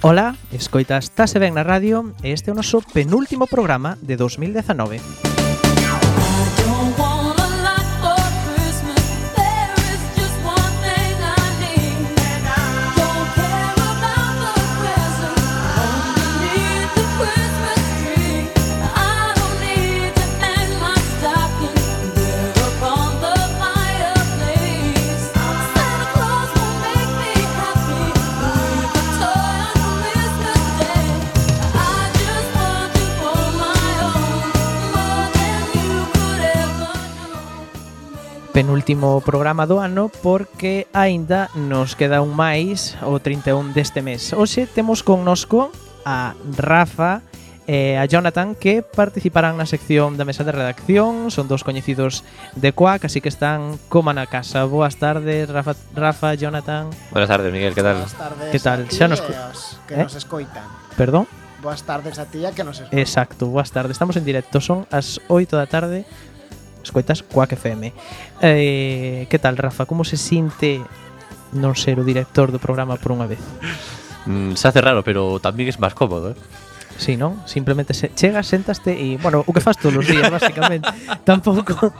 Ola, escoitas Tase Ben na Radio e este é o noso penúltimo programa de 2019. penúltimo programa do ano porque aínda nos queda un máis o 31 deste mes. Hoxe temos connosco a Rafa e a Jonathan que participarán na sección da mesa de redacción, son dos coñecidos de Coac, así que están coma na casa. Boas tardes, Rafa, Rafa Jonathan. Buenas tardes, Miguel, que tal? Boas tardes. Que tal? Xa nos que ¿Eh? nos escoitan. Perdón? Boas tardes a ti que nos escoitan. Exacto, boas tardes. Estamos en directo, son as 8 da tarde escoitas Quack FM. Eh, que tal, Rafa? Como se sinte non ser o director do programa por unha vez? Mm, se hace raro, pero tamén es máis cómodo, eh? Sí, non? Simplemente se, chegas, sentaste e, bueno, o que faz todos os días, basicamente. Tampouco...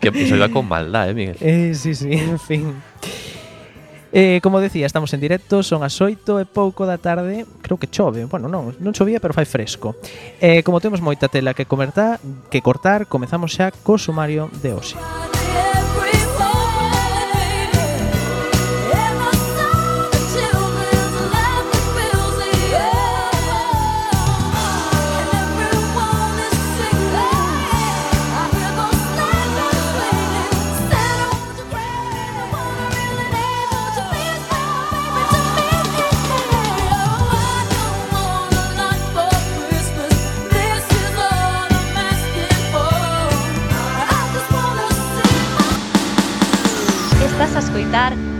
que episodio con maldad, eh, Miguel? Eh, sí, sí, en fin. Eh, como decía, estamos en directo, son as 8 e pouco da tarde, creo que chove, bueno, non, non chovía, pero fai fresco. Eh, como temos moita tela que comertar, que cortar, comezamos xa co sumario de hoxe. Música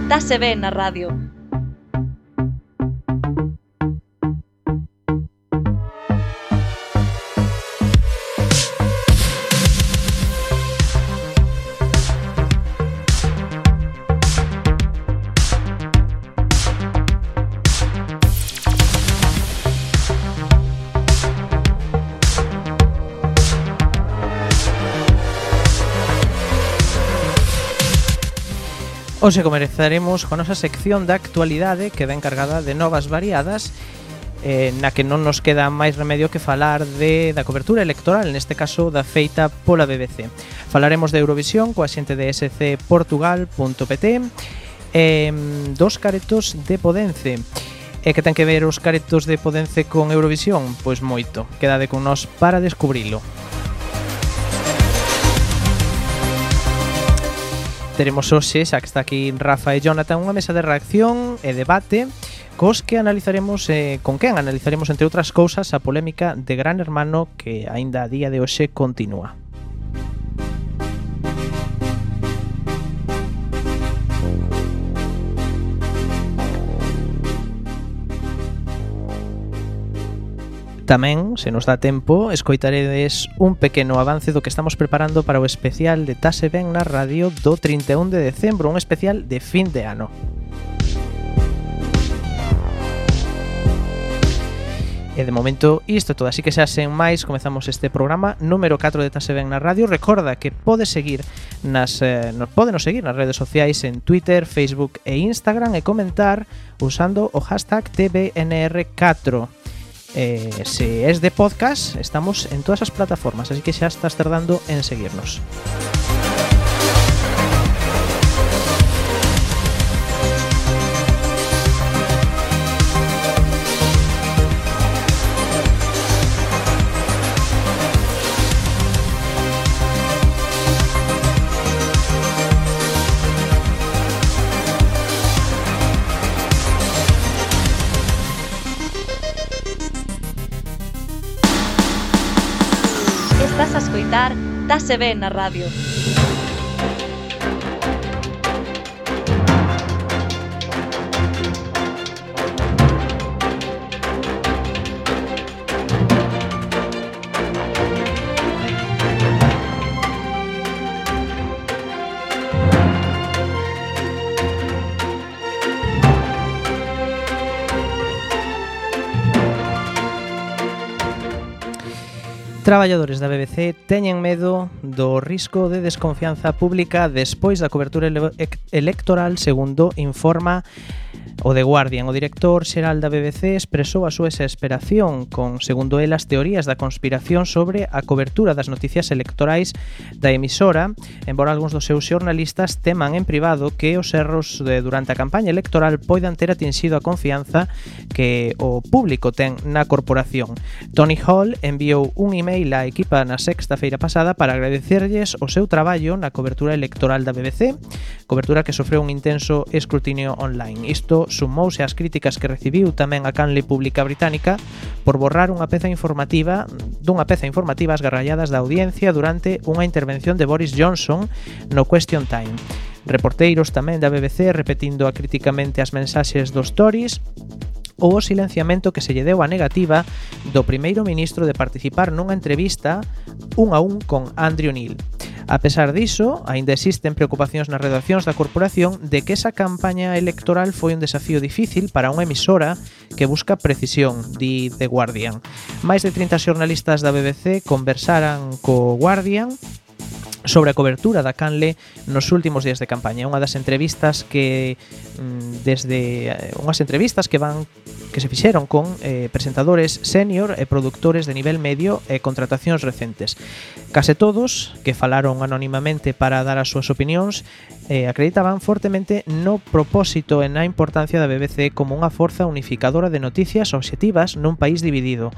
Dase ben na radio. Hoxe comenzaremos con nosa sección da actualidade que ven cargada de novas variadas eh, na que non nos queda máis remedio que falar de da cobertura electoral, neste caso da feita pola BBC. Falaremos de Eurovisión coa xente de scportugal.pt eh, dos caretos de Podence. E eh, que ten que ver os caretos de Podence con Eurovisión? Pois moito. Quedade con nós para descubrilo. Teremos hoxe, xa que está aquí Rafa e Jonathan, unha mesa de reacción e debate cos que analizaremos eh, con quen analizaremos entre outras cousas a polémica de Gran Hermano que aínda a día de hoxe continúa. Tamén, se nos dá tempo, escoitaredes un pequeno avance do que estamos preparando para o especial de Tase Ben na radio do 31 de decembro, un especial de fin de ano. E de momento isto é todo, así que xa sen máis comezamos este programa número 4 de Tase Ben na Radio. Recorda que pode seguir nas eh, nos podenos seguir nas redes sociais en Twitter, Facebook e Instagram e comentar usando o hashtag TBNR4. Eh, se es de podcast, estamos en todas as plataformas, así que xa estás tardando en seguirnos. escoitar Dase Ben na radio. Traballadores da BBC teñen medo do risco de desconfianza pública despois da cobertura ele electoral, segundo informa o The Guardian. O director xeral da BBC expresou a súa exasperación con, segundo el, as teorías da conspiración sobre a cobertura das noticias electorais da emisora, embora algúns dos seus xornalistas teman en privado que os erros de, durante a campaña electoral poidan ter atinxido a confianza que o público ten na corporación. Tony Hall enviou un email mail á equipa na sexta feira pasada para agradecerlles o seu traballo na cobertura electoral da BBC, cobertura que sofreu un intenso escrutinio online. Isto sumouse ás críticas que recibiu tamén a canle pública británica por borrar unha peza informativa dunha peza informativa as garralladas da audiencia durante unha intervención de Boris Johnson no Question Time. Reporteiros tamén da BBC repetindo acriticamente as mensaxes dos Tories ou o silenciamento que se lle deu a negativa do primeiro ministro de participar nunha entrevista un a un con Andrew Neil. A pesar diso, aínda existen preocupacións nas redaccións da corporación de que esa campaña electoral foi un desafío difícil para unha emisora que busca precisión, di The Guardian. Máis de 30 xornalistas da BBC conversaran co Guardian sobre a cobertura da Canle nos últimos días de campaña. Unha das entrevistas que mm, desde eh, unhas entrevistas que van que se fixeron con eh, presentadores senior e produtores de nivel medio e contratacións recentes. Case todos que falaron anónimamente para dar as súas opinións eh, acreditaban fortemente no propósito e na importancia da BBC como unha forza unificadora de noticias obxectivas nun país dividido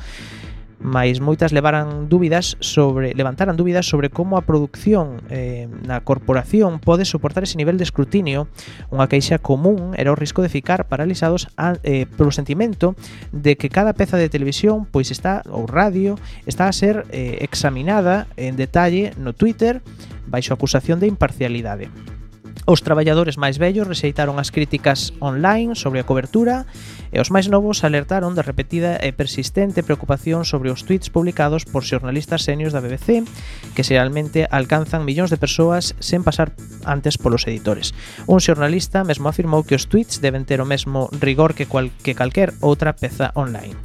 mais moitas levaran dúbidas sobre levantaran dúbidas sobre como a produción eh, na corporación pode soportar ese nivel de escrutinio. Unha queixa común era o risco de ficar paralizados a, eh, polo sentimento de que cada peza de televisión pois está ou radio está a ser eh, examinada en detalle no Twitter baixo acusación de imparcialidade. Os traballadores máis vellos rexeitaron as críticas online sobre a cobertura e os máis novos alertaron da repetida e persistente preocupación sobre os tweets publicados por xornalistas senios da BBC que xeralmente alcanzan millóns de persoas sen pasar antes polos editores. Un xornalista mesmo afirmou que os tweets deben ter o mesmo rigor que, cual, que calquer outra peza online.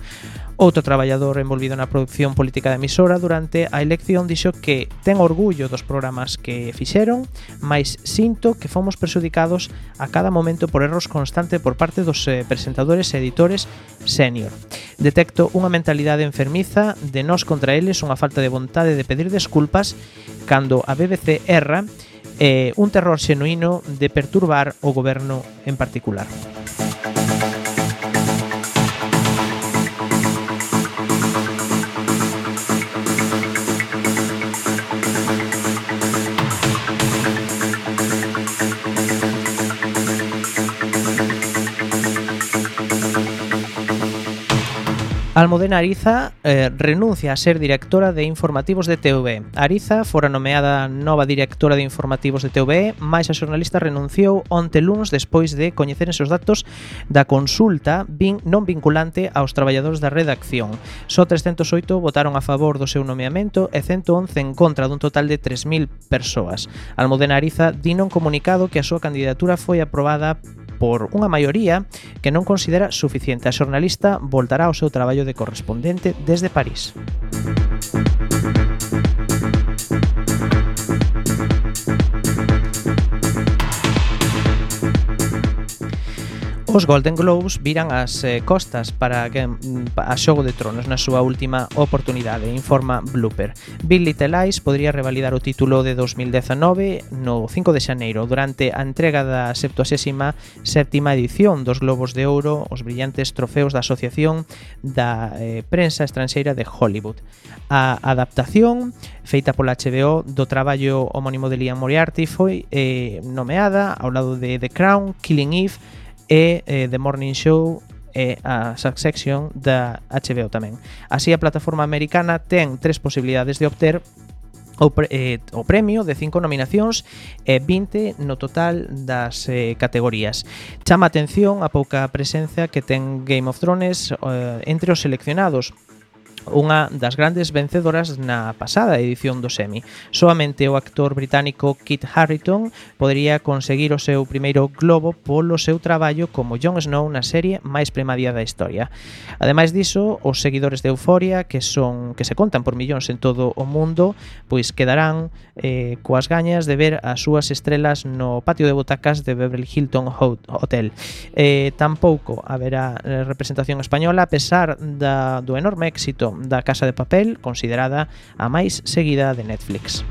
Outro traballador envolvido na producción política da emisora durante a elección dixo que ten orgullo dos programas que fixeron, mas sinto que fomos perxudicados a cada momento por erros constante por parte dos eh, presentadores e editores senior. Detecto unha mentalidade enfermiza de nós contra eles, unha falta de vontade de pedir desculpas cando a BBC erra e eh, un terror xenuíno de perturbar o goberno en particular. Almudena Ariza eh, renuncia a ser directora de informativos de TV. Ariza fora nomeada nova directora de informativos de TV, mais a xornalista renunciou onte luns despois de coñecerse os datos da consulta vin, non vinculante aos traballadores da redacción. Só 308 votaron a favor do seu nomeamento e 111 en contra dun total de 3.000 persoas. Almudena Ariza di non comunicado que a súa candidatura foi aprobada por unha maioría que non considera suficiente. A xornalista voltará ao seu traballo de correspondente desde París. Os Golden Globes viran as eh, costas para Game, mm, a Xogo de Tronos na súa última oportunidade, informa Blooper. Bill Little Eyes podría revalidar o título de 2019 no 5 de xaneiro durante a entrega da 77ª edición dos Globos de Ouro, os brillantes trofeos da Asociación da eh, Prensa Estranxeira de Hollywood. A adaptación feita pola HBO do traballo homónimo de Liam Moriarty foi eh, nomeada ao lado de The Crown, Killing Eve, e eh, The Morning Show e a Succession da HBO tamén. Así a plataforma americana ten tres posibilidades de obter o, pre, eh, o premio de 5 nominacións e eh, 20 no total das eh, categorías. Chama atención a pouca presenza que ten Game of Thrones eh, entre os seleccionados, unha das grandes vencedoras na pasada edición do Semi. Soamente o actor británico Kit Harington podería conseguir o seu primeiro globo polo seu traballo como Jon Snow na serie máis premadía da historia. Ademais diso, os seguidores de Euforia, que son que se contan por millóns en todo o mundo, pois quedarán eh, coas gañas de ver as súas estrelas no patio de butacas de Beverly Hilton Hotel. Eh, tampouco haberá eh, representación española a pesar da, do enorme éxito da Casa de Papel, considerada a máis seguida de Netflix.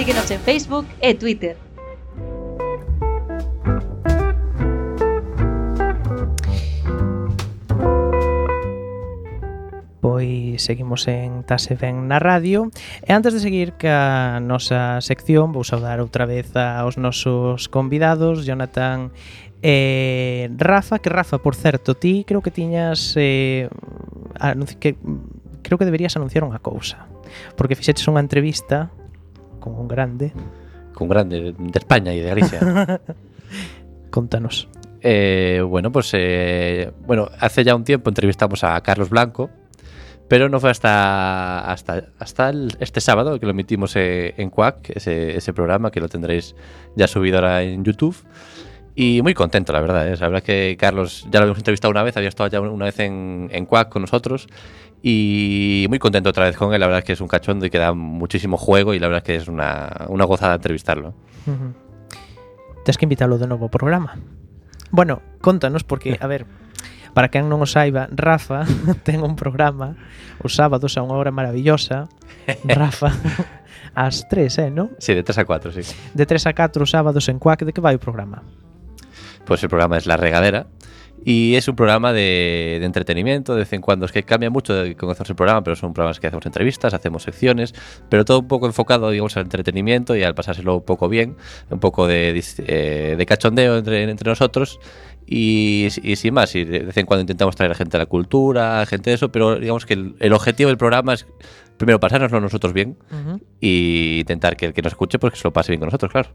Síguenos en Facebook e Twitter. Pois seguimos en Tase Ben na radio E antes de seguir ca nosa sección Vou saudar outra vez aos nosos convidados Jonathan e Rafa Que Rafa, por certo, ti creo que tiñas eh, anuncio, que, Creo que deberías anunciar unha cousa Porque fixeches unha entrevista con un grande Con grande de España e de Galicia. Contanos Eh, bueno, pues eh, bueno, hace ya un tiempo entrevistamos a Carlos Blanco, pero no fue hasta hasta, hasta el- este sábado que lo emitimos eh, en Quack, ese, ese programa que lo tendréis ya subido ahora en YouTube. Y muy contento, la verdad. ¿eh? La verdad que Carlos ya lo habíamos entrevistado una vez, había estado ya una vez en, en Quack con nosotros. Y muy contento otra vez con él. La verdad es que es un cachondo y que da muchísimo juego. Y la verdad es que es una, una gozada entrevistarlo. Tens que invitalo de novo ao programa. Bueno, contanos porque, a ver, para quen non o saiba, Rafa ten un programa os sábados a unha hora maravillosa. Rafa ás 3, eh, non? Sí, de 3 a 4, sí. De 3 a 4 os sábados en Cuac, de que vai o programa? Pues el programa es La Regadera. Y es un programa de, de entretenimiento, de vez en cuando. Es que cambia mucho de conocerse el programa, pero son programas que hacemos entrevistas, hacemos secciones, pero todo un poco enfocado, digamos, al entretenimiento y al pasárselo un poco bien, un poco de, dis- eh, de cachondeo entre, entre nosotros. Y, y sin más, y de vez en cuando intentamos traer a gente a la cultura, gente de eso, pero digamos que el, el objetivo del programa es primero pasárnoslo nosotros bien Uh -huh. y intentar que el que nos escuche pues que se lo pase bien con nosotros, claro.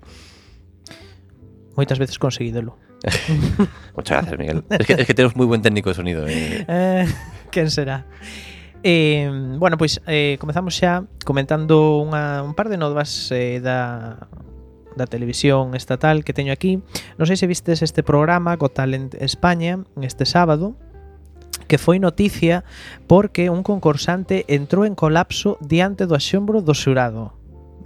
moitas veces conseguídelo. Muchas gracias, Miguel. Es que, es que tenemos moi buen técnico de sonido. Eh. eh quen será? Eh, bueno, pois eh, comezamos xa comentando unha, un par de novas eh, da, da televisión estatal que teño aquí. Non sei se vistes este programa co Talent España este sábado que foi noticia porque un concursante entrou en colapso diante do axombro do xurado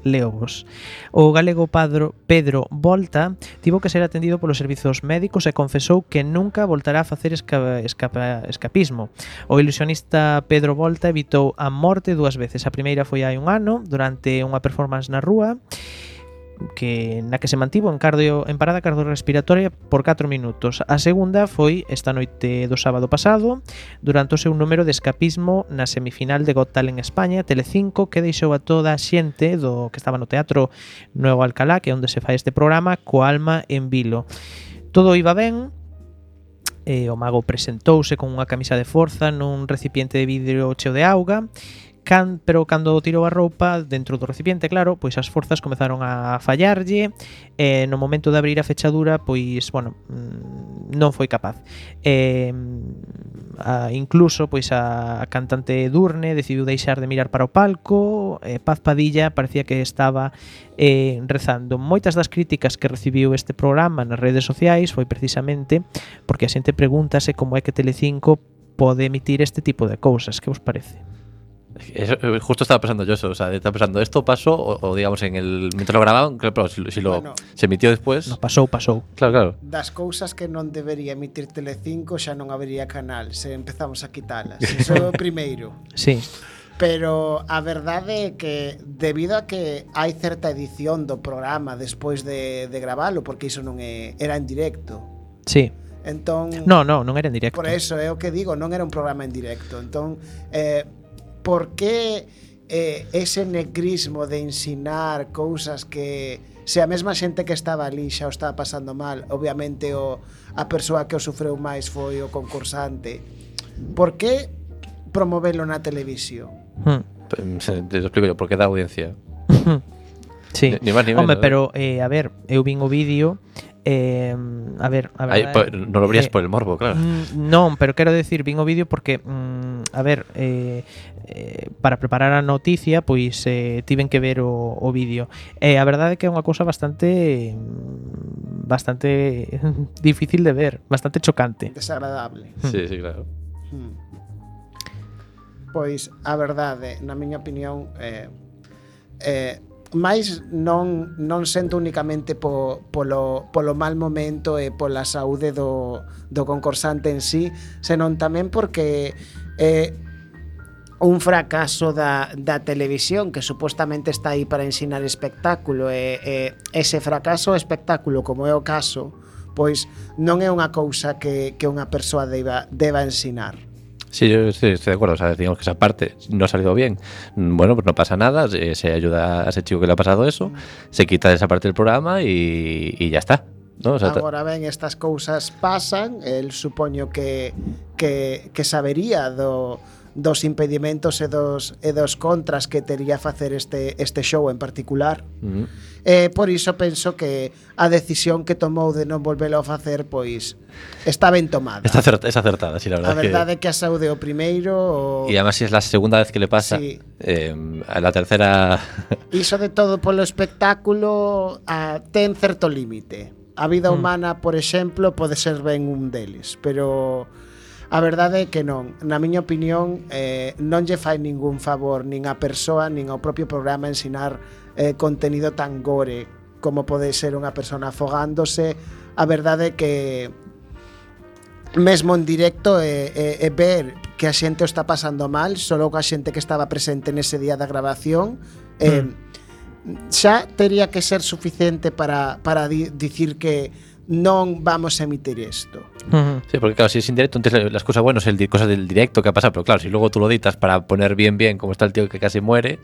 leovos. O galego padro Pedro Volta tivo que ser atendido polos servizos médicos e confesou que nunca voltará a facer esca escapa escapismo. O ilusionista Pedro Volta evitou a morte dúas veces. A primeira foi hai un ano, durante unha performance na rúa, que na que se mantivo en cardio en parada cardiorrespiratoria por 4 minutos. A segunda foi esta noite do sábado pasado, durante o seu número de escapismo na semifinal de Got Talent España, Telecinco, que deixou a toda a xente do que estaba no Teatro Nuevo Alcalá, que é onde se fai este programa, coa alma en vilo. Todo iba ben, e o mago presentouse con unha camisa de forza nun recipiente de vidro cheo de auga, can, pero cando tirou a roupa dentro do recipiente, claro, pois as forzas comezaron a fallarlle e no momento de abrir a fechadura, pois, bueno, mm, non foi capaz. E, a, incluso, pois a cantante Durne decidiu deixar de mirar para o palco, e Paz Padilla parecía que estaba eh, rezando. Moitas das críticas que recibiu este programa nas redes sociais foi precisamente porque a xente pregúntase como é que Telecinco pode emitir este tipo de cousas, que vos parece? Eso, eh, justo estaba pensando yo eso, o sea, estaba pensando, ¿esto pasó o, o digamos en el mientras lo grababan, claro, si, si lo bueno, se emitió después. No, pasou, pasou. Claro, claro. Das cousas que non debería emitir Telecinco xa non habería canal, se empezamos a quitalas. Eso é o primeiro. Sí. Pero a verdade é que debido a que hai certa edición do programa despois de, de gravalo, porque iso non é, era en directo. Sí. Entón, no, no, non era en directo. Por eso é o que digo, non era un programa en directo. Entón, eh, por que eh, ese negrismo de ensinar cousas que se a mesma xente que estaba ali xa o estaba pasando mal, obviamente o a persoa que o sufreu máis foi o concursante. Por que promovelo na televisión? Hmm. Te explico yo, porque da audiencia. Sí. Ni, ni más ni menos. Home, pero, eh, a ver, eu vin o vídeo Eh, a ver, a ver. Ay, pues, no lo verías eh, por el morbo, claro. Mm, non, pero quero decir, vin o vídeo porque, mm, a ver, eh, eh, para preparar a noticia, pois eh, tiven que ver o, o vídeo. Eh, a verdade é que é unha cousa bastante bastante difícil de ver, bastante chocante. Desagradable. Hmm. Sí, sí, claro. Hmm. Pois, a verdade, na miña opinión, eh, eh, mais non non sento únicamente po, polo, polo mal momento e pola saúde do, do concursante en sí, senón tamén porque eh, un fracaso da, da televisión que supostamente está aí para ensinar espectáculo e, e ese fracaso espectáculo como é o caso pois non é unha cousa que, que unha persoa deba, deba ensinar. Sí, yo estoy, estoy de acuerdo. O sea, digamos que esa parte no ha salido bien. Mm, Bueno, pues no pasa nada. Se, se ayuda a ese chico que le ha pasado eso. Se quita esa parte del programa y, y ya está. ¿no? O sea, Agora ben, estas cousas pasan, el supoño que, que, que sabería do, dos impedimentos e dos, e dos contras que tería facer este, este show en particular. Uh -huh. eh, por iso penso que a decisión que tomou de non volvelo a facer pois está ben tomada. Está acertada, es acertada, sí, la verdade. A verdade que... é que a saúde o primeiro... O... E además si é a segunda vez que le pasa, sí. eh, a la tercera... Iso de todo polo espectáculo a, ten certo límite. A vida mm. humana, por exemplo, pode ser ben un deles, pero A verdade é que non, na miña opinión, eh, non lle fai ningún favor nin a persoa nin ao propio programa ensinar eh, contenido tan gore como pode ser unha persona afogándose. A verdade é que mesmo en directo e, e, e ver que a xente o está pasando mal, só que a xente que estaba presente nese día da grabación, eh, mm. xa teria que ser suficiente para, para di, dicir que non vamos a emitir isto. Ujú. Sí, porque claro, si es indirecto, entonces las cosas buenas, el cosas del directo que ha pasado, pero claro, si luego tú lo editas para poner bien, bien, como está el tío que casi muere,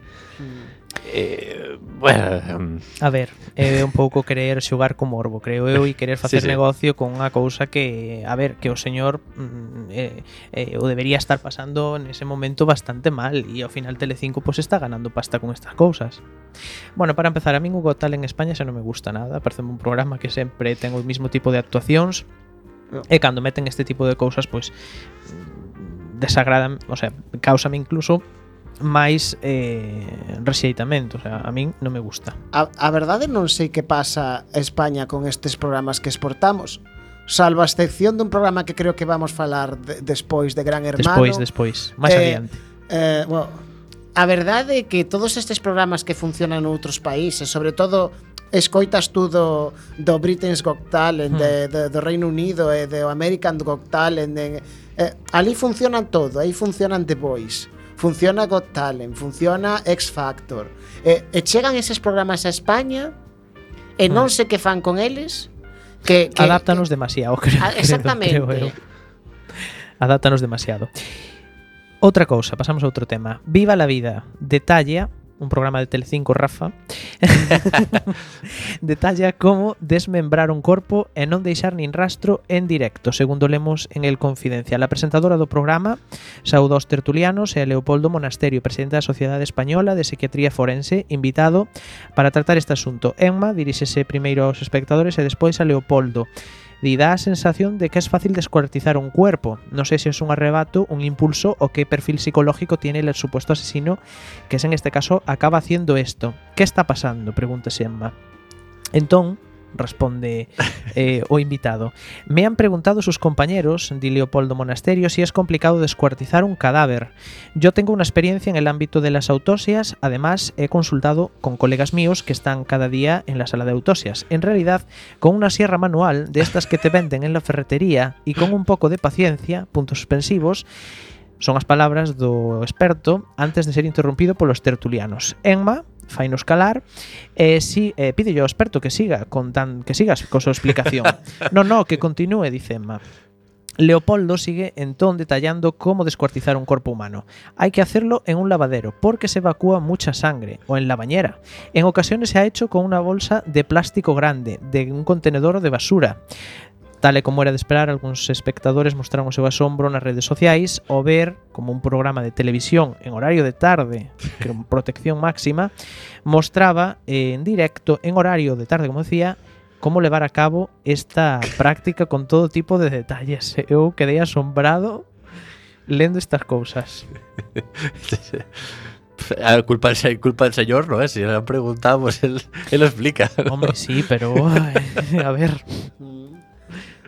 Eh, bueno, a ver, é un pouco querer xogar co morbo, creo eu, e querer facer sí, sí. negocio con unha cousa que, a ver, que o señor mm, eh, eh, o debería estar pasando nese momento bastante mal e ao final Telecinco pois pues, está ganando pasta con estas cousas. Bueno, para empezar, a min o Got Talent en España xa non me gusta nada, parece un programa que sempre ten o mismo tipo de actuacións e cando meten este tipo de cousas, pois pues, desagradan, o sea, causame incluso máis eh, rexeitamento, o sea, a min non me gusta. A, a verdade non sei que pasa a España con estes programas que exportamos, salvo a excepción dun programa que creo que vamos falar de, despois de Gran Hermano. Despois, despois, máis eh, adiante. Eh, bueno, a verdade é que todos estes programas que funcionan noutros países, sobre todo escoitas tú do, do Britain's Got Talent, de, hmm. de, do Reino Unido e do American Got Talent, en, eh, ali funcionan todo, aí funcionan The Voice funciona Got Talent, funciona X Factor. E, e chegan eses programas a España e non mm. sei que fan con eles. Que, que Adáptanos que, demasiado, ah, creo. Exactamente. Creo, creo Adáptanos demasiado. Outra cousa, pasamos a outro tema. Viva la vida. Detalla un programa de Telecinco, Rafa, detalla como desmembrar un corpo e non deixar nin rastro en directo, segundo lemos en El Confidencial. A presentadora do programa saúda aos tertulianos e a Leopoldo Monasterio, presidente da Sociedade Española de Psiquiatría Forense, invitado para tratar este asunto. Emma diríxese primeiro aos espectadores e despois a Leopoldo. Di dá a sensación de que es fácil descuartizar un cuerpo. No sé si es un arrebato, un impulso o qué perfil psicológico tiene el supuesto asesino, que es en este caso acaba haciendo esto. ¿Qué está pasando? Pregunta Emma. Entón, responde eh, o invitado. Me han preguntado sus compañeros, di Leopoldo Monasterio, si es complicado descuartizar un cadáver. Yo tengo una experiencia en el ámbito de las autopsias, además he consultado con colegas míos que están cada día en la sala de autopsias. En realidad, con una sierra manual de estas que te venden en la ferretería y con un poco de paciencia, puntos suspensivos, son as palabras do experto antes de ser interrumpido polos tertulianos. Enma fainos calar e si eh, pide ao experto que siga con tan que sigas con súa explicación. no, no, que continúe, dice Emma. Leopoldo sigue entón detallando cómo descuartizar un cuerpo humano. Hay que hacerlo en un lavadero porque se evacúa mucha sangre o en la bañera. En ocasiones se ha hecho con una bolsa de plástico grande de un contenedor de basura. Tal e como era de esperar, algúns espectadores mostraron o seu asombro nas redes sociais ao ver como un programa de televisión en horario de tarde, que con protección máxima, mostraba eh, en directo, en horario de tarde, como decía, como levar a cabo esta práctica con todo tipo de detalles. Eu quedei asombrado lendo estas cousas. a culpa, del, culpa del señor, ¿no? es? Si le han preguntado, pues él, él lo explica. ¿no? Hombre, sí, pero ay, a ver,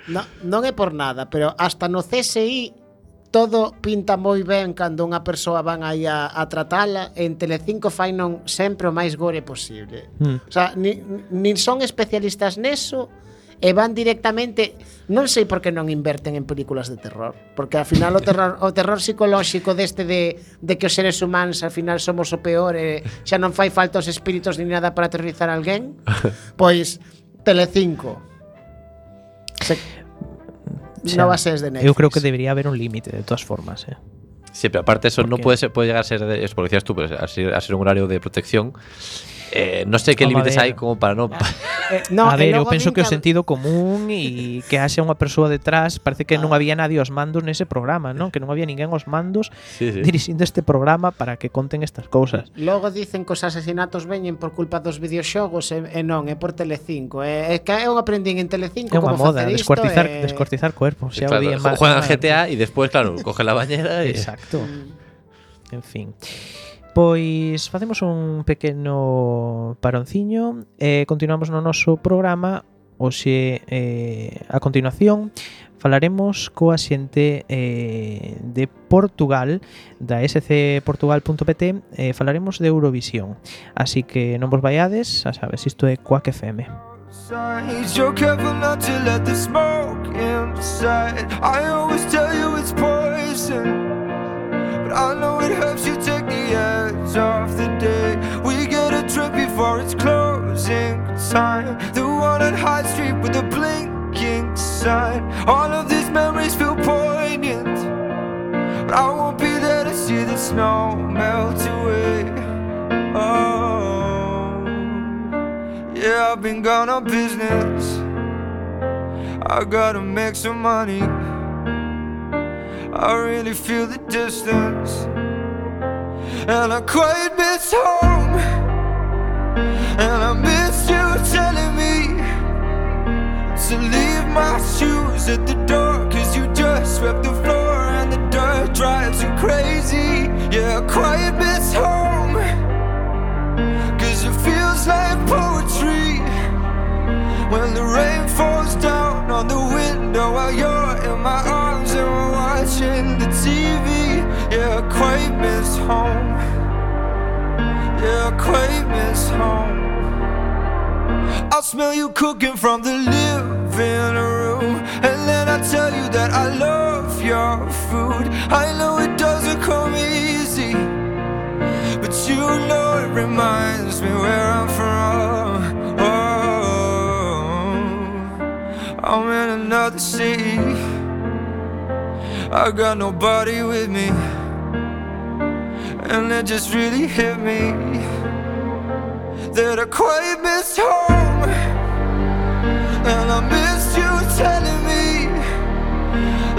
No, non é por nada, pero hasta no CSI todo pinta moi ben cando unha persoa van aí a, a tratala. En Telecinco fai non sempre o máis gore posible. Mm. o sea, nin, nin son especialistas neso e van directamente non sei por que non inverten en películas de terror porque ao final o terror o terror psicolóxico deste de, de que os seres humanos ao final somos o peor e xa non fai falta os espíritos ni nada para aterrizar alguén pois Telecinco. Se, Xa, novas series de Netflix. Eu creo que debería haber un límite de todas formas, eh. Sí, pero aparte eso no puede, ser, puede llegar a ser, de, es porque decías tú, pues, a, ser, a ser un horario de protección. Eh, no sei que límites hai como para non... Eh, no, a ver, eu penso que o sentido común e que haxe unha persoa detrás, parece que ah. non había nadie aos mandos nese programa, non? Que non había ninguén aos mandos sí, sí. dirixindo este programa para que conten estas cousas. Logo dicen que os asesinatos veñen por culpa dos videoxogos e, e non, é por Telecinco. É, é que eu aprendín en Telecinco é como moda, facer isto, descuartizar, e... descuartizar cuerpos, xa claro, o día máis. Juegan GTA e despois, claro, coge la bañera e... Exacto. Mm. en fin. Pois facemos un pequeno paronciño e eh, continuamos no noso programa. Oxe, eh, a continuación falaremos coa xente eh, de Portugal da scportugal.pt eh, falaremos de Eurovisión. Así que non vos vaiades a sabes, isto é Quack FM Signs, you're careful not to let the smoke inside. I always tell you it's poison. But I know it helps you take the edge off the day. We get a trip before it's closing time. The one on High Street with the blinking sign. All of these memories feel poignant, but I won't be there to see the snow melt away. Oh. Yeah, I've been gone on business. I gotta make some money. I really feel the distance. And I quite miss home. And I miss you telling me to leave my shoes at the door. Cause you just swept the floor and the dirt drives you crazy. Yeah, I quite miss home. Cause it feels like poetry When the rain falls down on the window While you're in my arms and we're watching the TV Yeah, I quite miss home. Yeah, I quite miss home. I'll smell you cooking from the living room. And then I tell you that I love your food. I know it doesn't come easy but you know it reminds me where I'm from. I'm in another city. I got nobody with me. And it just really hit me that I quite miss home. And I miss you telling me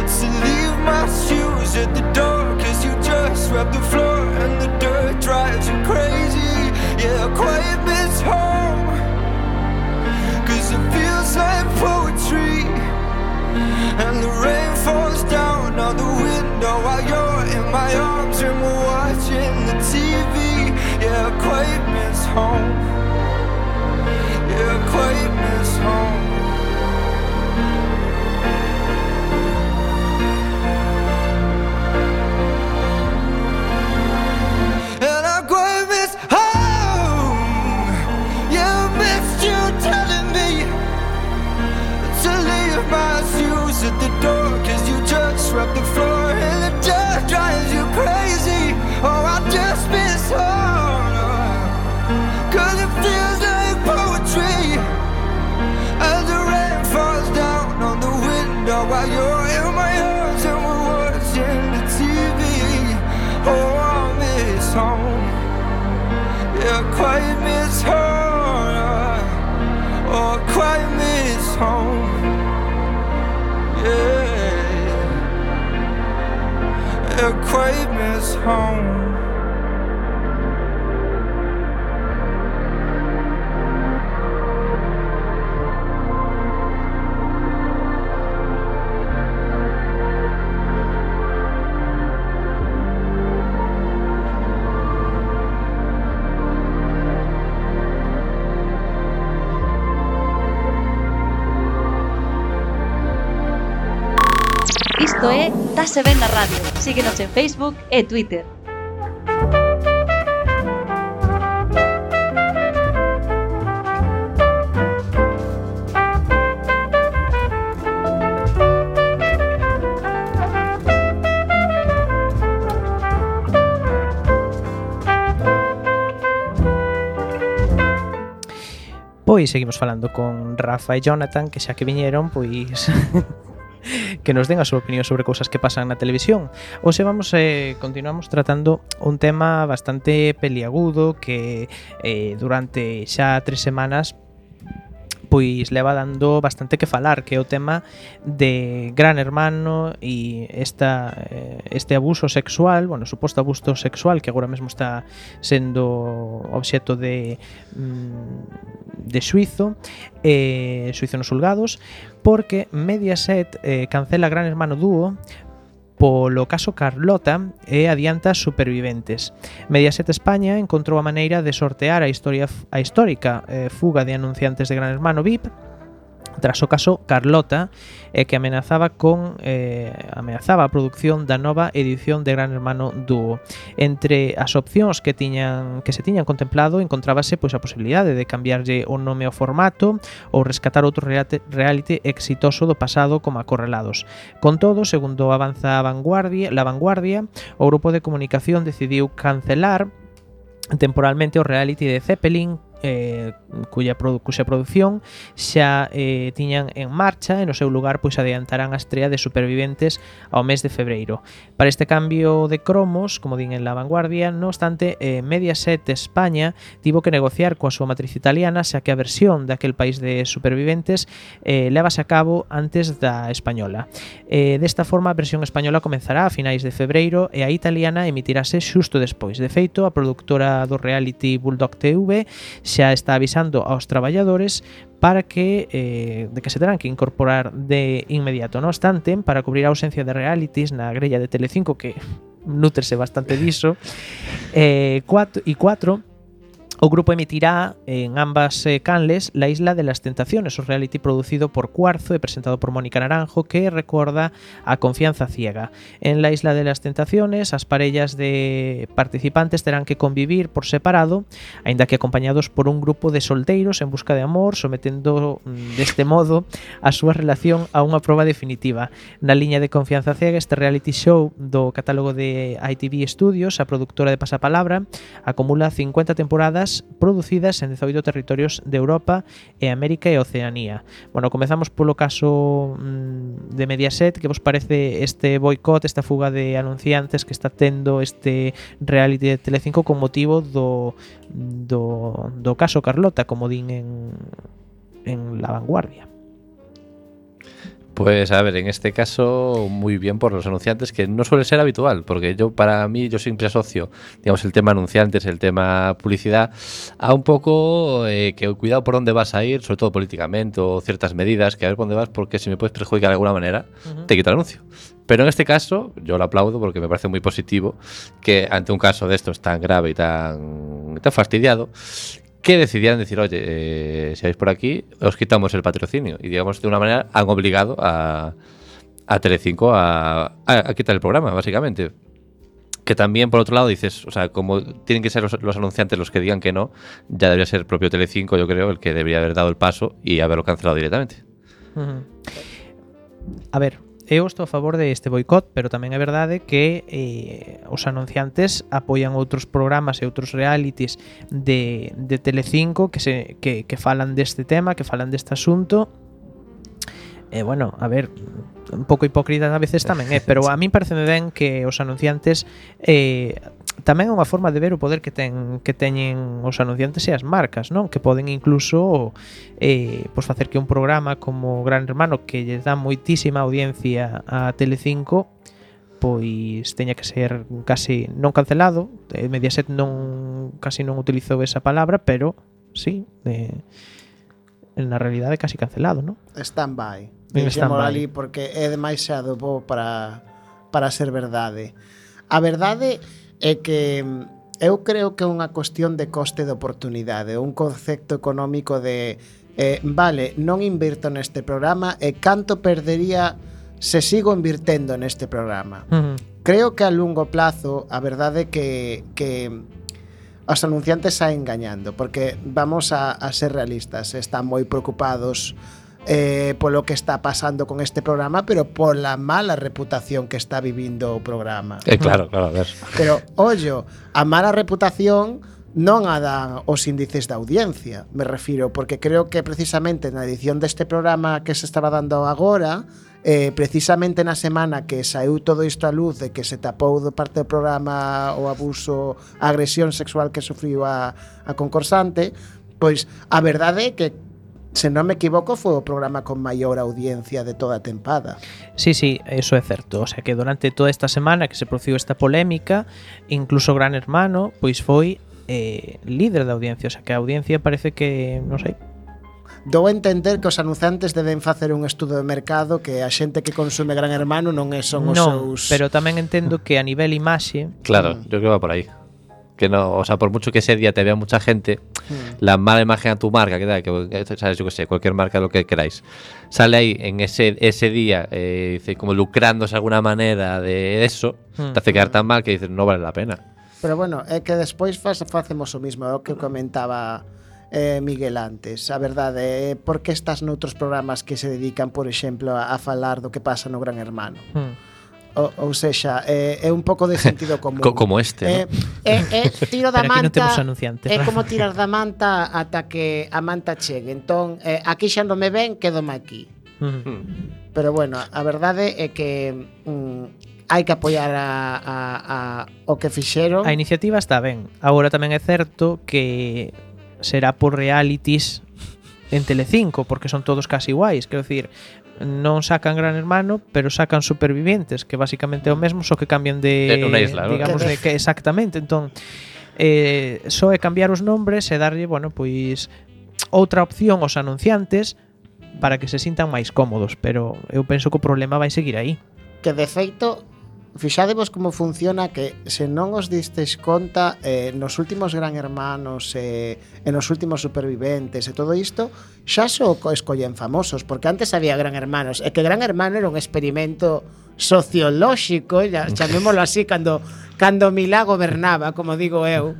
to leave my shoes at the door Cause you just swept the floor and the dirt drives you crazy Yeah, I quite miss home And the rain falls down on the window While you're in my arms and we're watching the TV Yeah, I quite miss home. Yeah, I quite miss home quite miss home. Isto é Dase Venda Radio. Síguenos en Facebook e Twitter. Pois seguimos falando con Rafa e Jonathan Que xa que viñeron, pois que nos den a súa opinión sobre cousas que pasan na televisión. Hoxe vamos eh, continuamos tratando un tema bastante peliagudo que eh, durante xa tres semanas pois leva dando bastante que falar, que é o tema de Gran Hermano e esta, eh, este abuso sexual, bueno, suposto abuso sexual que agora mesmo está sendo obxecto de, mm, de suizo, eh, suizo nos julgados, porque Mediaset eh, cancela Gran Hermano Dúo Polo caso Carlota e adianta superviventes. Mediaset España encontrou a maneira de sortear a historia a histórica eh, fuga de anunciantes de Gran Hermano VIP tras o caso Carlota e que amenazaba con eh, amenazaba a produción da nova edición de Gran Hermano Dúo. Entre as opcións que tiñan que se tiñan contemplado encontrábase pois a posibilidade de cambiarlle o nome ao formato ou rescatar outro reality exitoso do pasado como acorrelados. Con todo, segundo avanza a vanguardia, la vanguardia, o grupo de comunicación decidiu cancelar temporalmente o reality de Zeppelin eh, cuya, produ cuxa produción xa eh, tiñan en marcha e no seu lugar pois adiantarán a estrella de Superviventes ao mes de febreiro. Para este cambio de cromos, como din en La Vanguardia, no obstante, eh, Mediaset España tivo que negociar coa súa matriz italiana xa que a versión daquel país de Superviventes eh, levase a cabo antes da española. Eh, desta forma, a versión española comenzará a finais de febreiro e a italiana emitirase xusto despois. De feito, a productora do reality Bulldog TV xa está avisando aos traballadores para que eh, de que se terán que incorporar de inmediato. No obstante, para cubrir a ausencia de realities na grella de Telecinco que nutrese bastante diso, eh, 4 e 4 O grupo emitirá en ambas eh, canles La Isla de las Tentaciones, o reality producido por Cuarzo e presentado por Mónica Naranjo que recorda a Confianza Ciega. En La Isla de las Tentaciones as parellas de participantes terán que convivir por separado, aínda que acompañados por un grupo de solteiros en busca de amor, sometendo mm, deste modo a súa relación a unha proba definitiva. Na liña de Confianza Ciega, este reality show do catálogo de ITV Studios, a productora de Pasapalabra, acumula 50 temporadas producidas en 18 territorios de Europa e América e Oceanía. Bueno, comezamos polo caso mm, de Mediaset, que vos parece este boicot, esta fuga de anunciantes que está tendo este reality de Telecinco con motivo do, do, do caso Carlota, como din en, en La Vanguardia. Pues a ver, en este caso muy bien por los anunciantes, que no suele ser habitual, porque yo para mí yo siempre asocio, digamos, el tema anunciantes, el tema publicidad, a un poco eh, que cuidado por dónde vas a ir, sobre todo políticamente o ciertas medidas, que a ver por dónde vas, porque si me puedes perjudicar de alguna manera, uh -huh. te quito el anuncio. Pero en este caso, yo lo aplaudo porque me parece muy positivo que ante un caso de estos tan grave y tan, tan fastidiado, que decidieran decir, oye, eh, si vais por aquí, os quitamos el patrocinio. Y digamos, de una manera han obligado a, a Telecinco a, quitar el programa, básicamente. Que también, por otro lado, dices, o sea, como tienen que ser los, los, anunciantes los que digan que no, ya debería ser el propio Telecinco, yo creo, el que debería haber dado el paso y haberlo cancelado directamente. A ver, eu estou a favor deste boicot, pero tamén é verdade que eh, os anunciantes apoian outros programas e outros realities de, de Telecinco que, se, que, que falan deste tema, que falan deste asunto E eh, bueno, a ver, un pouco hipócrita a veces tamén, eh, pero a min parece ben que os anunciantes eh, tamén é unha forma de ver o poder que ten que teñen os anunciantes e as marcas, non? Que poden incluso eh, pois facer que un programa como Gran Hermano que lle dá moitísima audiencia a Telecinco pois teña que ser casi non cancelado, eh, Mediaset non casi non utilizou esa palabra, pero sí, eh, en na realidade casi cancelado, non? Stand-by. En stand-by. ali porque é demasiado bo para, para ser verdade. A verdade é que mm, eu creo que é unha cuestión de coste de oportunidade, un concepto económico de eh, vale, non invirto neste programa e canto perdería se sigo invirtendo neste programa. Uh -huh. Creo que a longo plazo a verdade é que, que os anunciantes saen engañando, porque vamos a, a ser realistas, están moi preocupados eh, polo que está pasando con este programa, pero pola mala reputación que está vivindo o programa. Eh, claro, claro, a ver. Pero, ollo, a mala reputación non a dan os índices da audiencia, me refiro, porque creo que precisamente na edición deste programa que se estaba dando agora, eh, precisamente na semana que saiu todo isto a luz de que se tapou do parte do programa o abuso, a agresión sexual que sufriu a, a concursante, pois a verdade é que se non me equivoco, foi o programa con maior audiencia de toda a tempada. Sí, sí, eso é certo. O sea, que durante toda esta semana que se produciu esta polémica, incluso Gran Hermano, pois foi eh, líder da audiencia. O sea, que a audiencia parece que, non sei, dou a entender que os anunciantes deben facer un estudo de mercado que a xente que consume Gran Hermano non é son os non, seus... pero tamén entendo que a nivel imaxe... Claro, yo creo que va por aí. Que no, o sea, por mucho que ese día te vea mucha gente, mm. la mala imagen a tu marca, que da, que, sabes, yo que sé, cualquier marca, lo que queráis, sale ahí en ese, ese día, eh, dice, como lucrándose de alguna manera de eso, mm. te hace quedar tan mal que dices, no vale la pena. Pero bueno, é que despois faz, facemos o mismo, é o que comentaba eh, Miguel antes, a verdade, eh, por que estás noutros programas que se dedican, por exemplo, a, a falar do que pasa no Gran Hermano? Hmm. O, ou sexa, é, eh, é un pouco de sentido común. Co, como este, eh, ¿no? É, eh, eh, tiro da Pero manta. Aquí non temos anunciantes. É como tirar da manta ata que a manta chegue. Entón, eh, aquí xa non me ven, quedome aquí. Hmm. Hmm. Pero bueno, a verdade é que mm, hai que apoiar a, a, a, o que fixeron. A iniciativa está ben. Agora tamén é certo que será por realities en Telecinco, porque son todos casi iguais, quero decir, non sacan Gran Hermano, pero sacan Supervivientes, que basicamente é o mesmo, só que cambian de... En una isla, ¿no? Digamos, de que exactamente, entón... Eh, só é cambiar os nombres e darlle, bueno, pois outra opción aos anunciantes para que se sintan máis cómodos, pero eu penso que o problema vai seguir aí. Que de feito fixadevos como funciona que se non os distes conta eh, nos últimos Gran Hermanos eh, e nos últimos Superviventes e todo isto xa só so escollen famosos porque antes había Gran Hermanos e que Gran Hermano era un experimento sociolóxico ya, chamémolo así cando cando Milá gobernaba como digo eu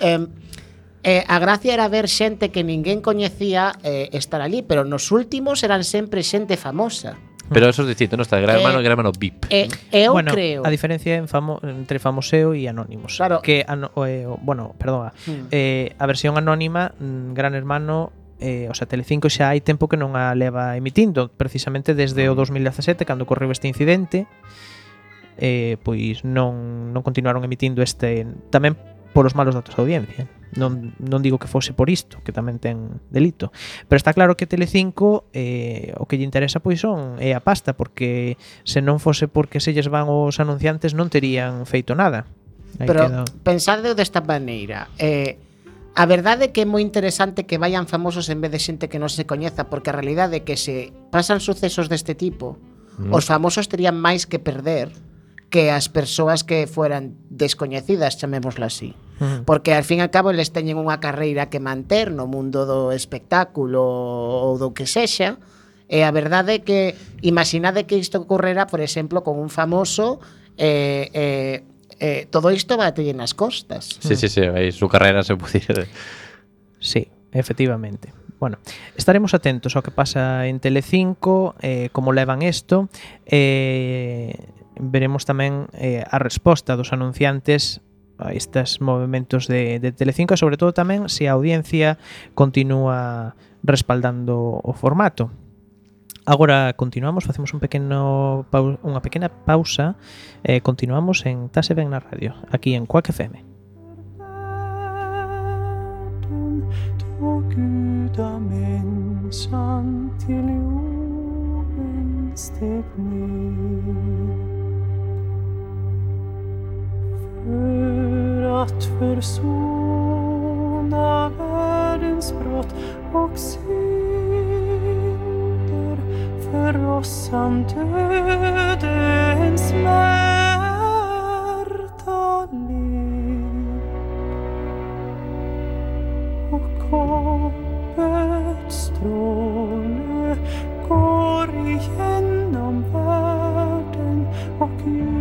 eh, Eh, a gracia era ver xente que ninguén coñecía eh, estar ali, pero nos últimos eran sempre xente famosa. Pero eso es distinto, no está Gran Hermano eh, e Gran Hermano VIP. E, eu bueno, creo. A diferencia en famo, entre famoseo e anónimos. Claro. Que, ano, eh, bueno, perdona, Hmm. eh, a versión anónima, mm, Gran Hermano eh, o sea, Telecinco xa hai tempo que non a leva emitindo, precisamente desde o hmm. 2017 cando correu este incidente. Eh, pois non non continuaron emitindo este tamén polos malos datos da audiencia non, non digo que fose por isto, que tamén ten delito, pero está claro que Telecinco eh, o que lle interesa pois son é a pasta, porque se non fose porque se lles van os anunciantes non terían feito nada. Aí pero quedo... pensade desta maneira, eh, A verdade é que é moi interesante que vayan famosos en vez de xente que non se coñeza, porque a realidade é que se pasan sucesos deste tipo, mm. os famosos terían máis que perder que as persoas que fueran descoñecidas, chamémoslo así porque al fin e al cabo eles teñen unha carreira que manter no mundo do espectáculo ou do que sexa, e a verdade é que imaginade que isto ocorrera, por exemplo, con un famoso eh, eh, eh, todo isto bate nas costas. Sí, sí, sí, aí su carreira se pudiera. Sí, efectivamente. Bueno, estaremos atentos ao que pasa en Telecinco, eh, como levan isto, eh, veremos tamén eh, a resposta dos anunciantes estes movimentos de, de Telecinco e sobre todo tamén se a audiencia continúa respaldando o formato. Agora continuamos, facemos un pequeno unha pequena pausa e eh, continuamos en Tase Ben na Radio, aquí en Quack FM. Mensan steg ned för att försona världens brott och synder. För oss han dödens smärta led. Och hoppets stråle går igenom världen och ljuset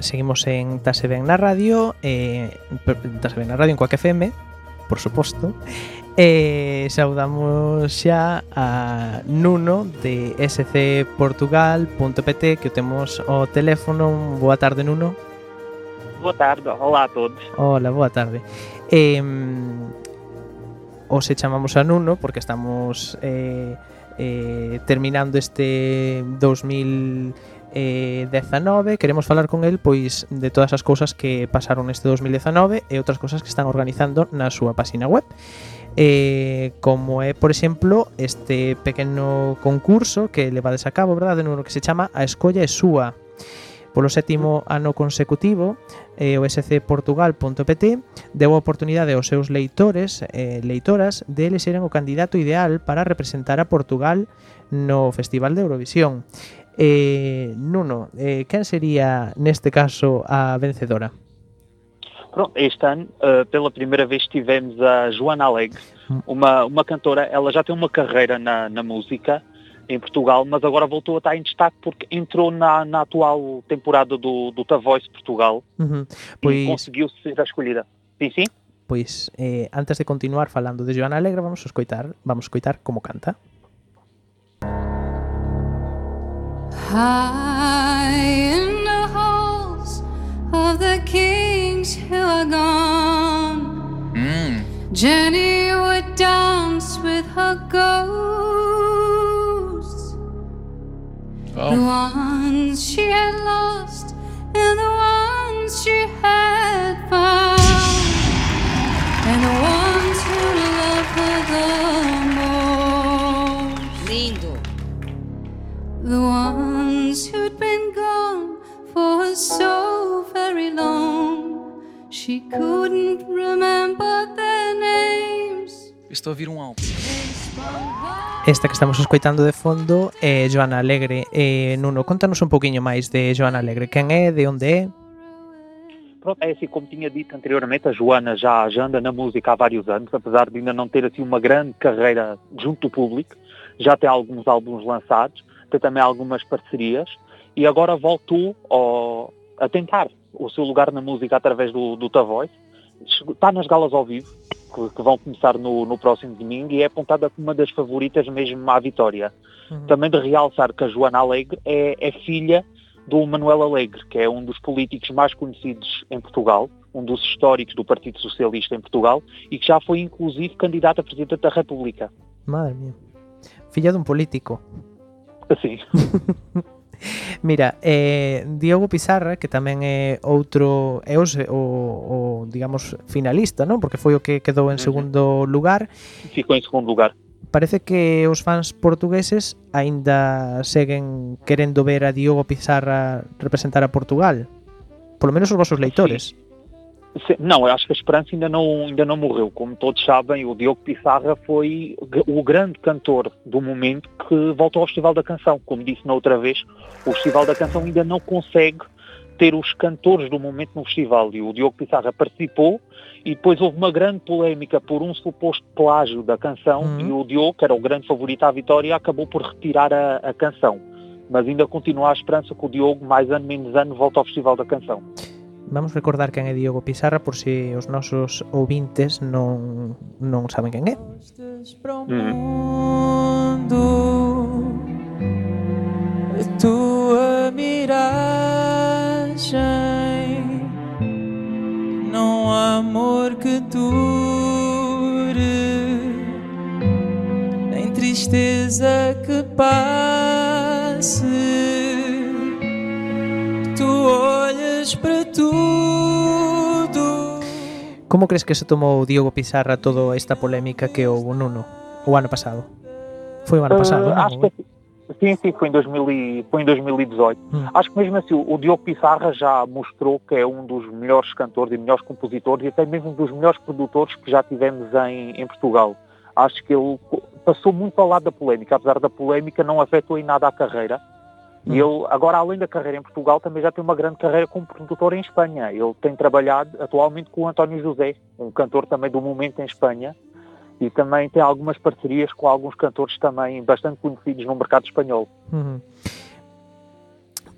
seguimos en Tase Ben na radio, eh, radio en Coac FM, por suposto. Eh, saudamos xa a Nuno de scportugal.pt que o temos o teléfono. Boa tarde, Nuno. Boa tarde, olá a todos. Hola, boa tarde. Eh, os chamamos a Nuno porque estamos eh, eh, terminando este eh, 19 queremos falar con el pois de todas as cousas que pasaron este 2019 e outras cousas que están organizando na súa páxina web eh, como é, por exemplo, este pequeno concurso que levades a cabo, verdade, no que se chama A Escolla é Súa. Polo sétimo ano consecutivo, eh, o scportugal.pt deu a oportunidade aos seus leitores e eh, leitoras de elexeren o candidato ideal para representar a Portugal no Festival de Eurovisión. Eh, Nuno, eh, quen sería neste caso a vencedora? Pronto, este ano, eh, pela primeira vez, tivemos a Joana Alegre, uma, uma cantora, ela já tem uma carreira na, na música em Portugal, mas agora voltou a estar em destaque porque entrou na, na atual temporada do, do The Voice Portugal Uhum. e Pois, conseguiu ser a escolhida. Sim, sim? pois eh, antes de continuar falando de Joana Alegre, vamos a escoitar, vamos a escoitar como canta. High in the halls of the kings who are gone, mm. Jenny would dance with her ghosts. Oh. The ones she had lost and the ones she had found, and the ones The ones who'd been gone for so very long, she couldn't remember their names. Estou a ouvir um álbum. Esta que estamos escoitando de fondo é Joana Alegre. Eh, Nuno, contanos un poquinho máis de Joana Alegre. Quen é, de onde é? Pronto, é assim, como tinha dito anteriormente, a Joana já, já anda na música há vários anos, apesar de ainda não ter assim uma grande carreira junto do público, já tem alguns álbuns lançados, tem também algumas parcerias e agora voltou ao- a tentar o seu lugar na música através do, do Voice. Chegou- Está nas galas ao vivo, que, que vão começar no, no próximo domingo e é apontada como uma das favoritas mesmo à vitória. Também de realçar que a Joana Alegre é, é filha do Manuel Alegre, que é um dos políticos mais conhecidos em Portugal, um dos históricos do Partido Socialista em Portugal e que já foi inclusive candidato a Presidente da República. Madre mía. Filla dun político. Sí. Mira, eh, Diogo Pizarra, que tamén é outro é o, o, o digamos finalista, non? Porque foi o que quedou en segundo lugar. Ficou en segundo lugar. Parece que os fans portugueses aínda seguen querendo ver a Diogo Pizarra representar a Portugal. Por lo menos os vosos leitores. Sí. Não, eu acho que a esperança ainda não, ainda não morreu. Como todos sabem, o Diogo Pissarra foi o grande cantor do momento que voltou ao Festival da Canção. Como disse na outra vez, o Festival da Canção ainda não consegue ter os cantores do momento no festival. E o Diogo Pissarra participou e depois houve uma grande polémica por um suposto plágio da canção Uhum. e o Diogo, que era o grande favorito à vitória, acabou por retirar a, a canção. Mas ainda continua a esperança que o Diogo, mais ano menos ano, volte ao Festival da Canção. Vamos recordar quen é Diogo Pizarra por si os nosos ouvintes non, non saben quen é. Uhum. mundo tua miragem não há amor que dure nem tristeza que passe tu olhas para tudo Como crees que se tomou Diogo Pizarra toda esta polémica que houve Nuno o ano pasado? Foi o ano pasado, Eh, non? acho que sim, sim, foi em, 2000 e- foi em 2018. Hum. Acho que mesmo assim o Diogo Pissarra já mostrou que é um dos melhores cantores e melhores compositores e até mesmo um dos melhores produtores que já tivemos em, em Portugal. Acho que ele passou muito ao lado da polémica, apesar da polémica não afetou em nada a carreira. E ele, agora além da carreira em Portugal, também já tem uma grande carreira como produtor em Espanha. Ele tem trabalhado atualmente com o António José, um cantor também do momento em Espanha, e também tem algumas parcerias com alguns cantores também bastante conhecidos no mercado espanhol. Uhum.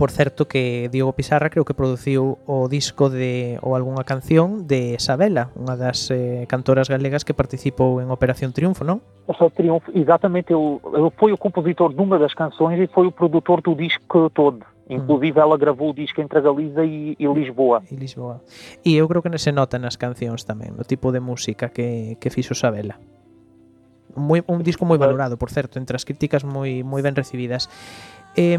Por certo que Diogo Pizarra creo que produciu o disco de ou algunha canción de Sabela, unha das eh, cantoras galegas que participou en Operación Triunfo, non? Operación Triunfo, exatamente, eu, eu foi o compositor dunha das canções e foi o produtor do disco todo. Inclusive ela gravou o disco entre Galiza e, e, Lisboa. E Lisboa. E eu creo que se nota nas cancións tamén, o tipo de música que, que fixo Sabela. Moi, un disco moi valorado, por certo, entre as críticas moi moi ben recibidas. Eh,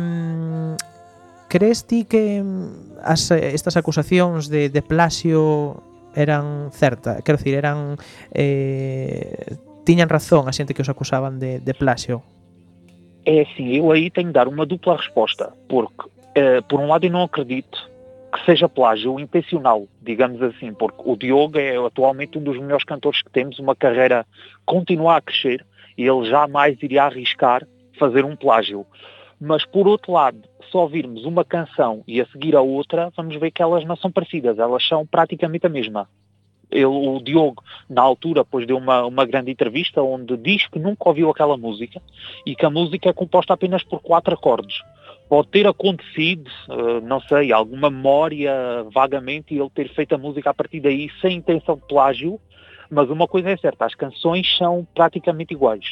crees ti que em, as, estas acusacións de, de plasio eran certa? Quero dicir, eran eh, tiñan razón a xente que os acusaban de, de plasio? É assim, eu aí tenho de dar uma dupla resposta, porque, eh, por um lado, eu não acredito que seja plágio intencional, digamos assim, porque o Diogo é atualmente um dos melhores cantores que temos, uma carreira continua a crescer e ele jamais iria arriscar fazer um plágio. Mas, por outro lado, se ouvirmos uma canção e a seguir a outra, vamos ver que elas não são parecidas, elas são praticamente a mesma. Ele, o Diogo, na altura, depois deu uma, uma grande entrevista onde diz que nunca ouviu aquela música e que a música é composta apenas por quatro acordes. Pode ter acontecido, eh, não sei, alguma memória vagamente e ele ter feito a música a partir daí sem intenção de plágio, mas uma coisa é certa, as canções são praticamente iguais.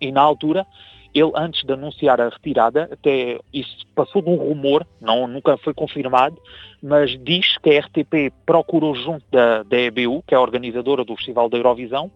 E na altura, ele antes de anunciar a retirada, até isso passou de um rumor, não, nunca foi confirmado, mas diz que a RTP procurou junto da, da EBU, que é a organizadora do Festival da Eurovisão,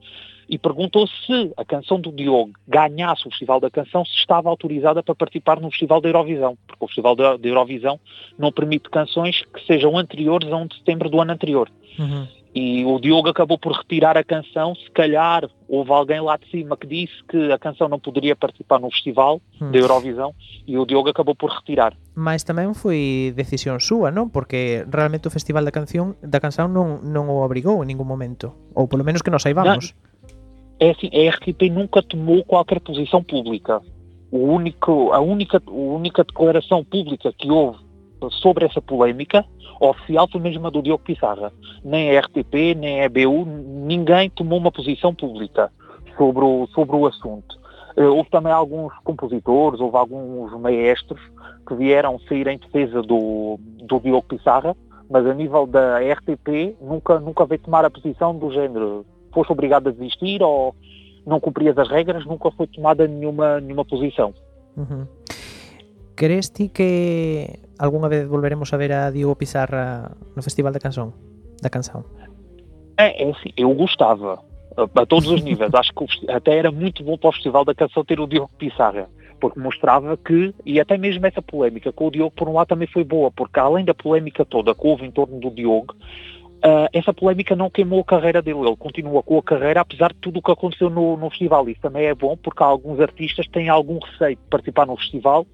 e perguntou se a canção do Diogo ganhasse o Festival da Canção, se estava autorizada para participar no Festival da Eurovisão, porque o Festival da, Eurovisão não permite canções que sejam anteriores a 1 de setembro do ano anterior. Uhum. E o Diogo acabou por retirar a canção, se calhar houve alguém lá de cima que disse que a canção não poderia participar no festival Hum. da Eurovisão e o Diogo acabou por retirar. Mas tamén foi decisión súa, non? Porque realmente o Festival da Canción da Canção non, non o obrigou en ningún momento. Ou polo menos que nos saibamos. É assim, a RTP nunca tomou qualquer posição pública. O único, a, única, a única declaração pública que houve sobre essa polémica oficial mesmo a do Diogo Pissarra. Nem a RTP, nem a EBU, ninguém tomou uma posição pública sobre o, sobre o assunto. Eh, houve também alguns compositores, houve alguns maestros que vieram sair em defesa do, do Diogo Pissarra, mas a nível da RTP nunca, nunca veio tomar a posição do género foste obrigado a desistir ou não cumprias as regras, nunca foi tomada nenhuma, nenhuma posição. Uhum. Crees que algunha vez volveremos a ver a Diogo Pizarra no Festival da Canção? Da Canção? É, é assim, eu gostava, a, todos os níveis, acho que até era muito bom para o Festival da Canção ter o Diogo Pissarra, porque mostrava que, e até mesmo essa polémica com o Diogo, por um lado, também foi boa, porque além da polémica toda que houve em torno do Diogo, ah, essa polémica não queimou a carreira dele, ele continua com a carreira apesar de tudo o que aconteceu no, no festival. Isso também é bom porque alguns artistas têm algum receio de participar no festival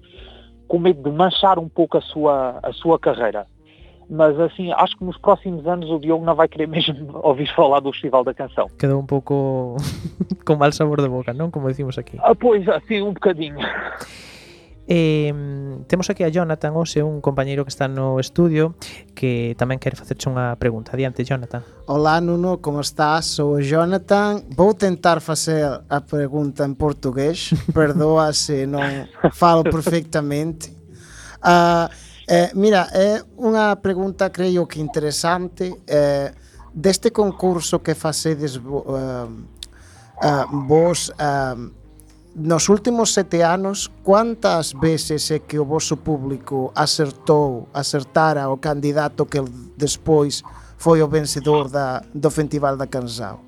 com medo de manchar um pouco a sua, a sua carreira. Mas assim, acho que nos próximos anos o Diogo não vai querer mesmo ouvir falar do Festival da Canção. Quedou un pouco con mal sabor de boca, non? Como decimos aquí. Ah, pois, assim, um bocadinho. Eh, temos aquí a Jonathan Ose, un compañeiro que está no estudio que tamén quere facerche unha pregunta. Adiante, Jonathan. Olá, Nuno, como estás? Sou o Jonathan. Vou tentar facer a pregunta en portugués. Perdoa se non falo perfectamente. Uh, eh, mira, é unha pregunta creio que interesante. Eh, deste concurso que facedes uh, uh, vos... Uh, nos últimos sete anos, quantas veces é que o vosso público acertou, acertara o candidato que despois foi o vencedor da, do Festival da Canção?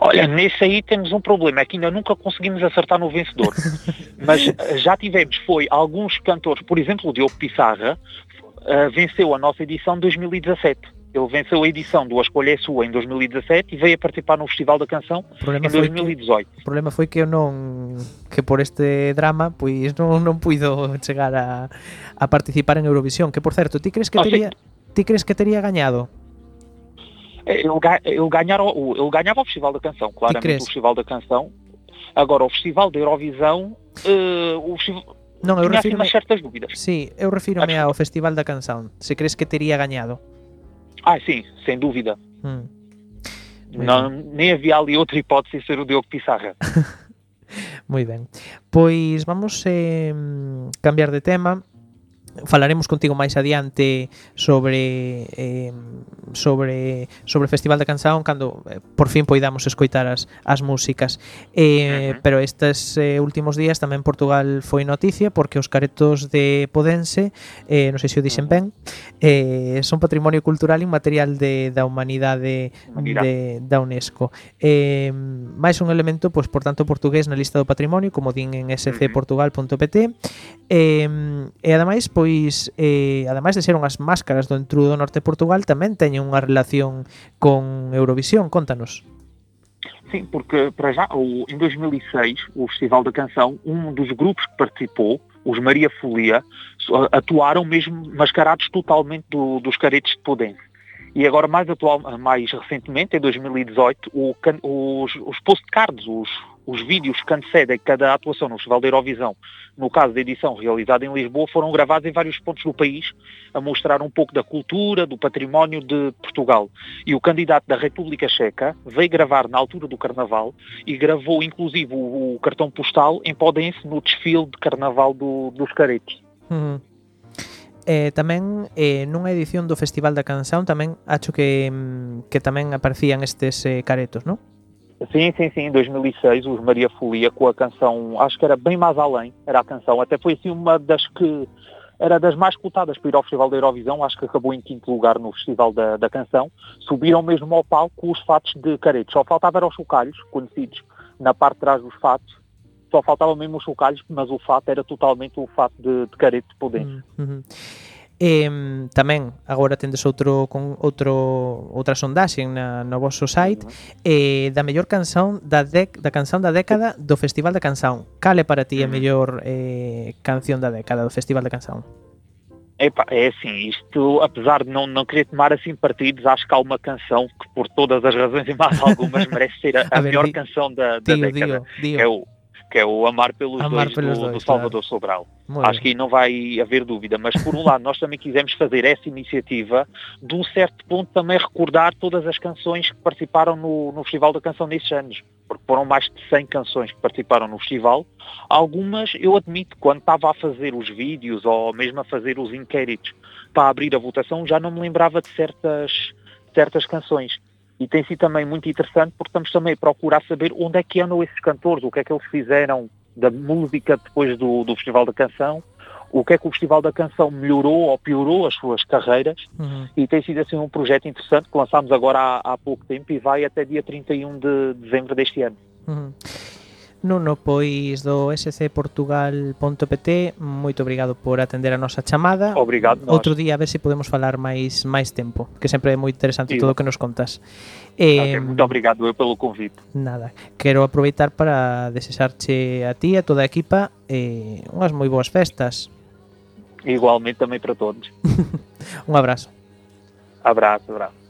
Olha, nesse aí temos um problema, é que ainda nunca conseguimos acertar no vencedor. Mas eh, já tivemos, foi alguns cantores, por exemplo, o Diogo Pissarra, eh, venceu a nossa edição de 2017. Ele venceu a edição do A Escolha é Sua em 2017 e veio a participar no Festival da Canção em foi que 2018. O problema foi que eu non que por este drama pois non non puido chegar a, a participar en Eurovisión, que por certo, ti crees que Ah, sí. teria ti crees que teria gañado? Eh, Ele, ga- ele, ganhara, ele ganhava o Festival da Canção, claramente o Festival da Canção. Agora, o Festival da Eurovisão, eh, o festival, Non, eu assim refiro umas certas dúvidas. Sí, eu refírome ao Festival da Canção. Se crees que teria gañado? Ah, sim, sem dúvida. Moi Não, nem havia ali outra hipótese de ser o Diogo Pissarra. Moi ben. Pois vamos eh, cambiar de tema falaremos contigo máis adiante sobre eh, sobre sobre o Festival de Canción cando eh, por fin poidamos escoitar as, as músicas. Eh, uh -huh. pero estes eh, últimos días tamén Portugal foi noticia porque os caretos de Podense, eh, non sei se o dixen ben, eh, son patrimonio cultural inmaterial de da humanidade de, da UNESCO. Eh, máis un elemento pois por tanto portugués na lista do patrimonio, como din en scportugal.pt. Eh, e ademais pois eh, ademais de ser unhas máscaras do entrudo do norte de Portugal tamén teñen unha relación con Eurovisión, contanos Sim, porque para já, em 2006, o Festival da Canção, um dos grupos que participou, os Maria Folia, atuaram mesmo mascarados totalmente do- dos caretos de Podense. E agora, mais, atual, mais recentemente, em 2018, o os, os postcards, os, os vídeos que antecedem cada atuação no Festival da Eurovisão, no caso da edição realizada em Lisboa, foram gravados em vários pontos do país, a mostrar um pouco da cultura, do património de Portugal. E o candidato da República Checa veio gravar na altura do Carnaval e gravou inclusive o, o cartão postal em Podense no desfile de Carnaval do- dos caretos. Uhum. Eh, tamén eh, nunha edición do Festival da Canción tamén acho que mm, que tamén aparecían estes eh, caretos, non? Sim, sim, sim, em 2006 os Maria Folia com a canção, acho que era bem mais além, era a canção, até foi assim uma das que era das mais cotadas para ir ao Festival da Eurovisão, acho que acabou em quinto lugar no Festival da, da Canção, subiram mesmo ao palco os fatos de caretos, só faltava eram os chocalhos, conhecidos na parte de trás dos fatos, só faltavam mesmo os chocalhos, mas o fato era totalmente o fato de, de careto de Podense. Mm, Eh, tamén agora tendes outro con outro outra sondaxe na no voso site eh, da mellor canción da dec, da canción da década do Festival da Canción. Cale para ti a Uhum. mellor eh, canción da década do Festival da Canción? Epá, é assim, isto, apesar de não, não querer tomar assim partidos, acho que há uma canção que, por todas as razões e mais algumas, merece ser a, A a ver, melhor di- canção da, da Dio, década, dio, dio. é, o, que é o Amar pelos Amar Dois, pelos do, Dois, do Salvador Sobral. Moi Acho que aí não vai haver dúvida, mas por um lado nós também quisemos fazer essa iniciativa de um certo ponto também recordar todas as canções que participaram no, no Festival da Canção nesses anos, porque foram mais de 100 canções que participaram no festival. Algumas, eu admito, quando estava a fazer os vídeos ou mesmo a fazer os inquéritos para abrir a votação, já não me lembrava de certas, certas canções. E tem sido também muito interessante porque estamos também a procurar saber onde é que andam esses cantores, o que é que eles fizeram da música depois do, do Festival da Canção, o que é que o Festival da Canção melhorou ou piorou as suas carreiras Uhum. e tem sido assim um projeto interessante que lançámos agora há, há pouco tempo e vai até dia 31 de dezembro deste ano. Uhum. Nuno, pois do scportugal.pt, moito obrigado por atender a nosa chamada. Obrigado. Outro día a ver se podemos falar máis máis tempo, que sempre é moi interesante sí. todo o que nos contas. Eh, okay, muito obrigado eu pelo convite. Nada, quero aproveitar para desexarche a ti e a toda a equipa eh, unhas moi boas festas. Igualmente tamén para todos. Un abrazo. Abrazo, abrazo.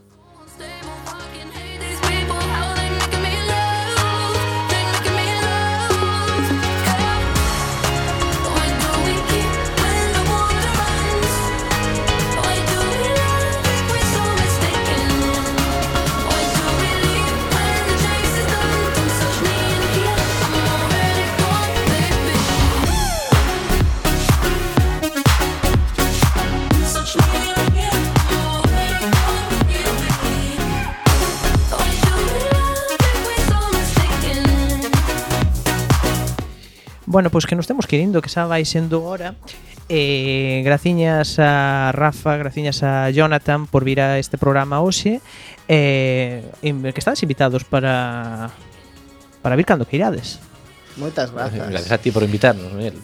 Bueno, pois que nos temos que que xa vai sendo hora. Eh, graciñas a Rafa, graciñas a Jonathan por vir a este programa hoxe. Eh, que estáis invitados para para vir cando que irades. Moitas grazas. Gracias a ti por invitarnos, Miguel.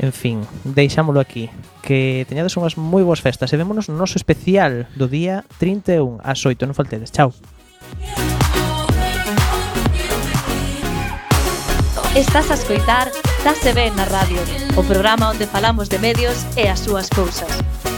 En fin, deixámolo aquí. Que teñades unhas moi boas festas e vémonos no noso especial do día 31 ás 8. Non faltedes. Chao. Estás a escoitar Dáse ben na radio, o programa onde falamos de medios e as súas cousas.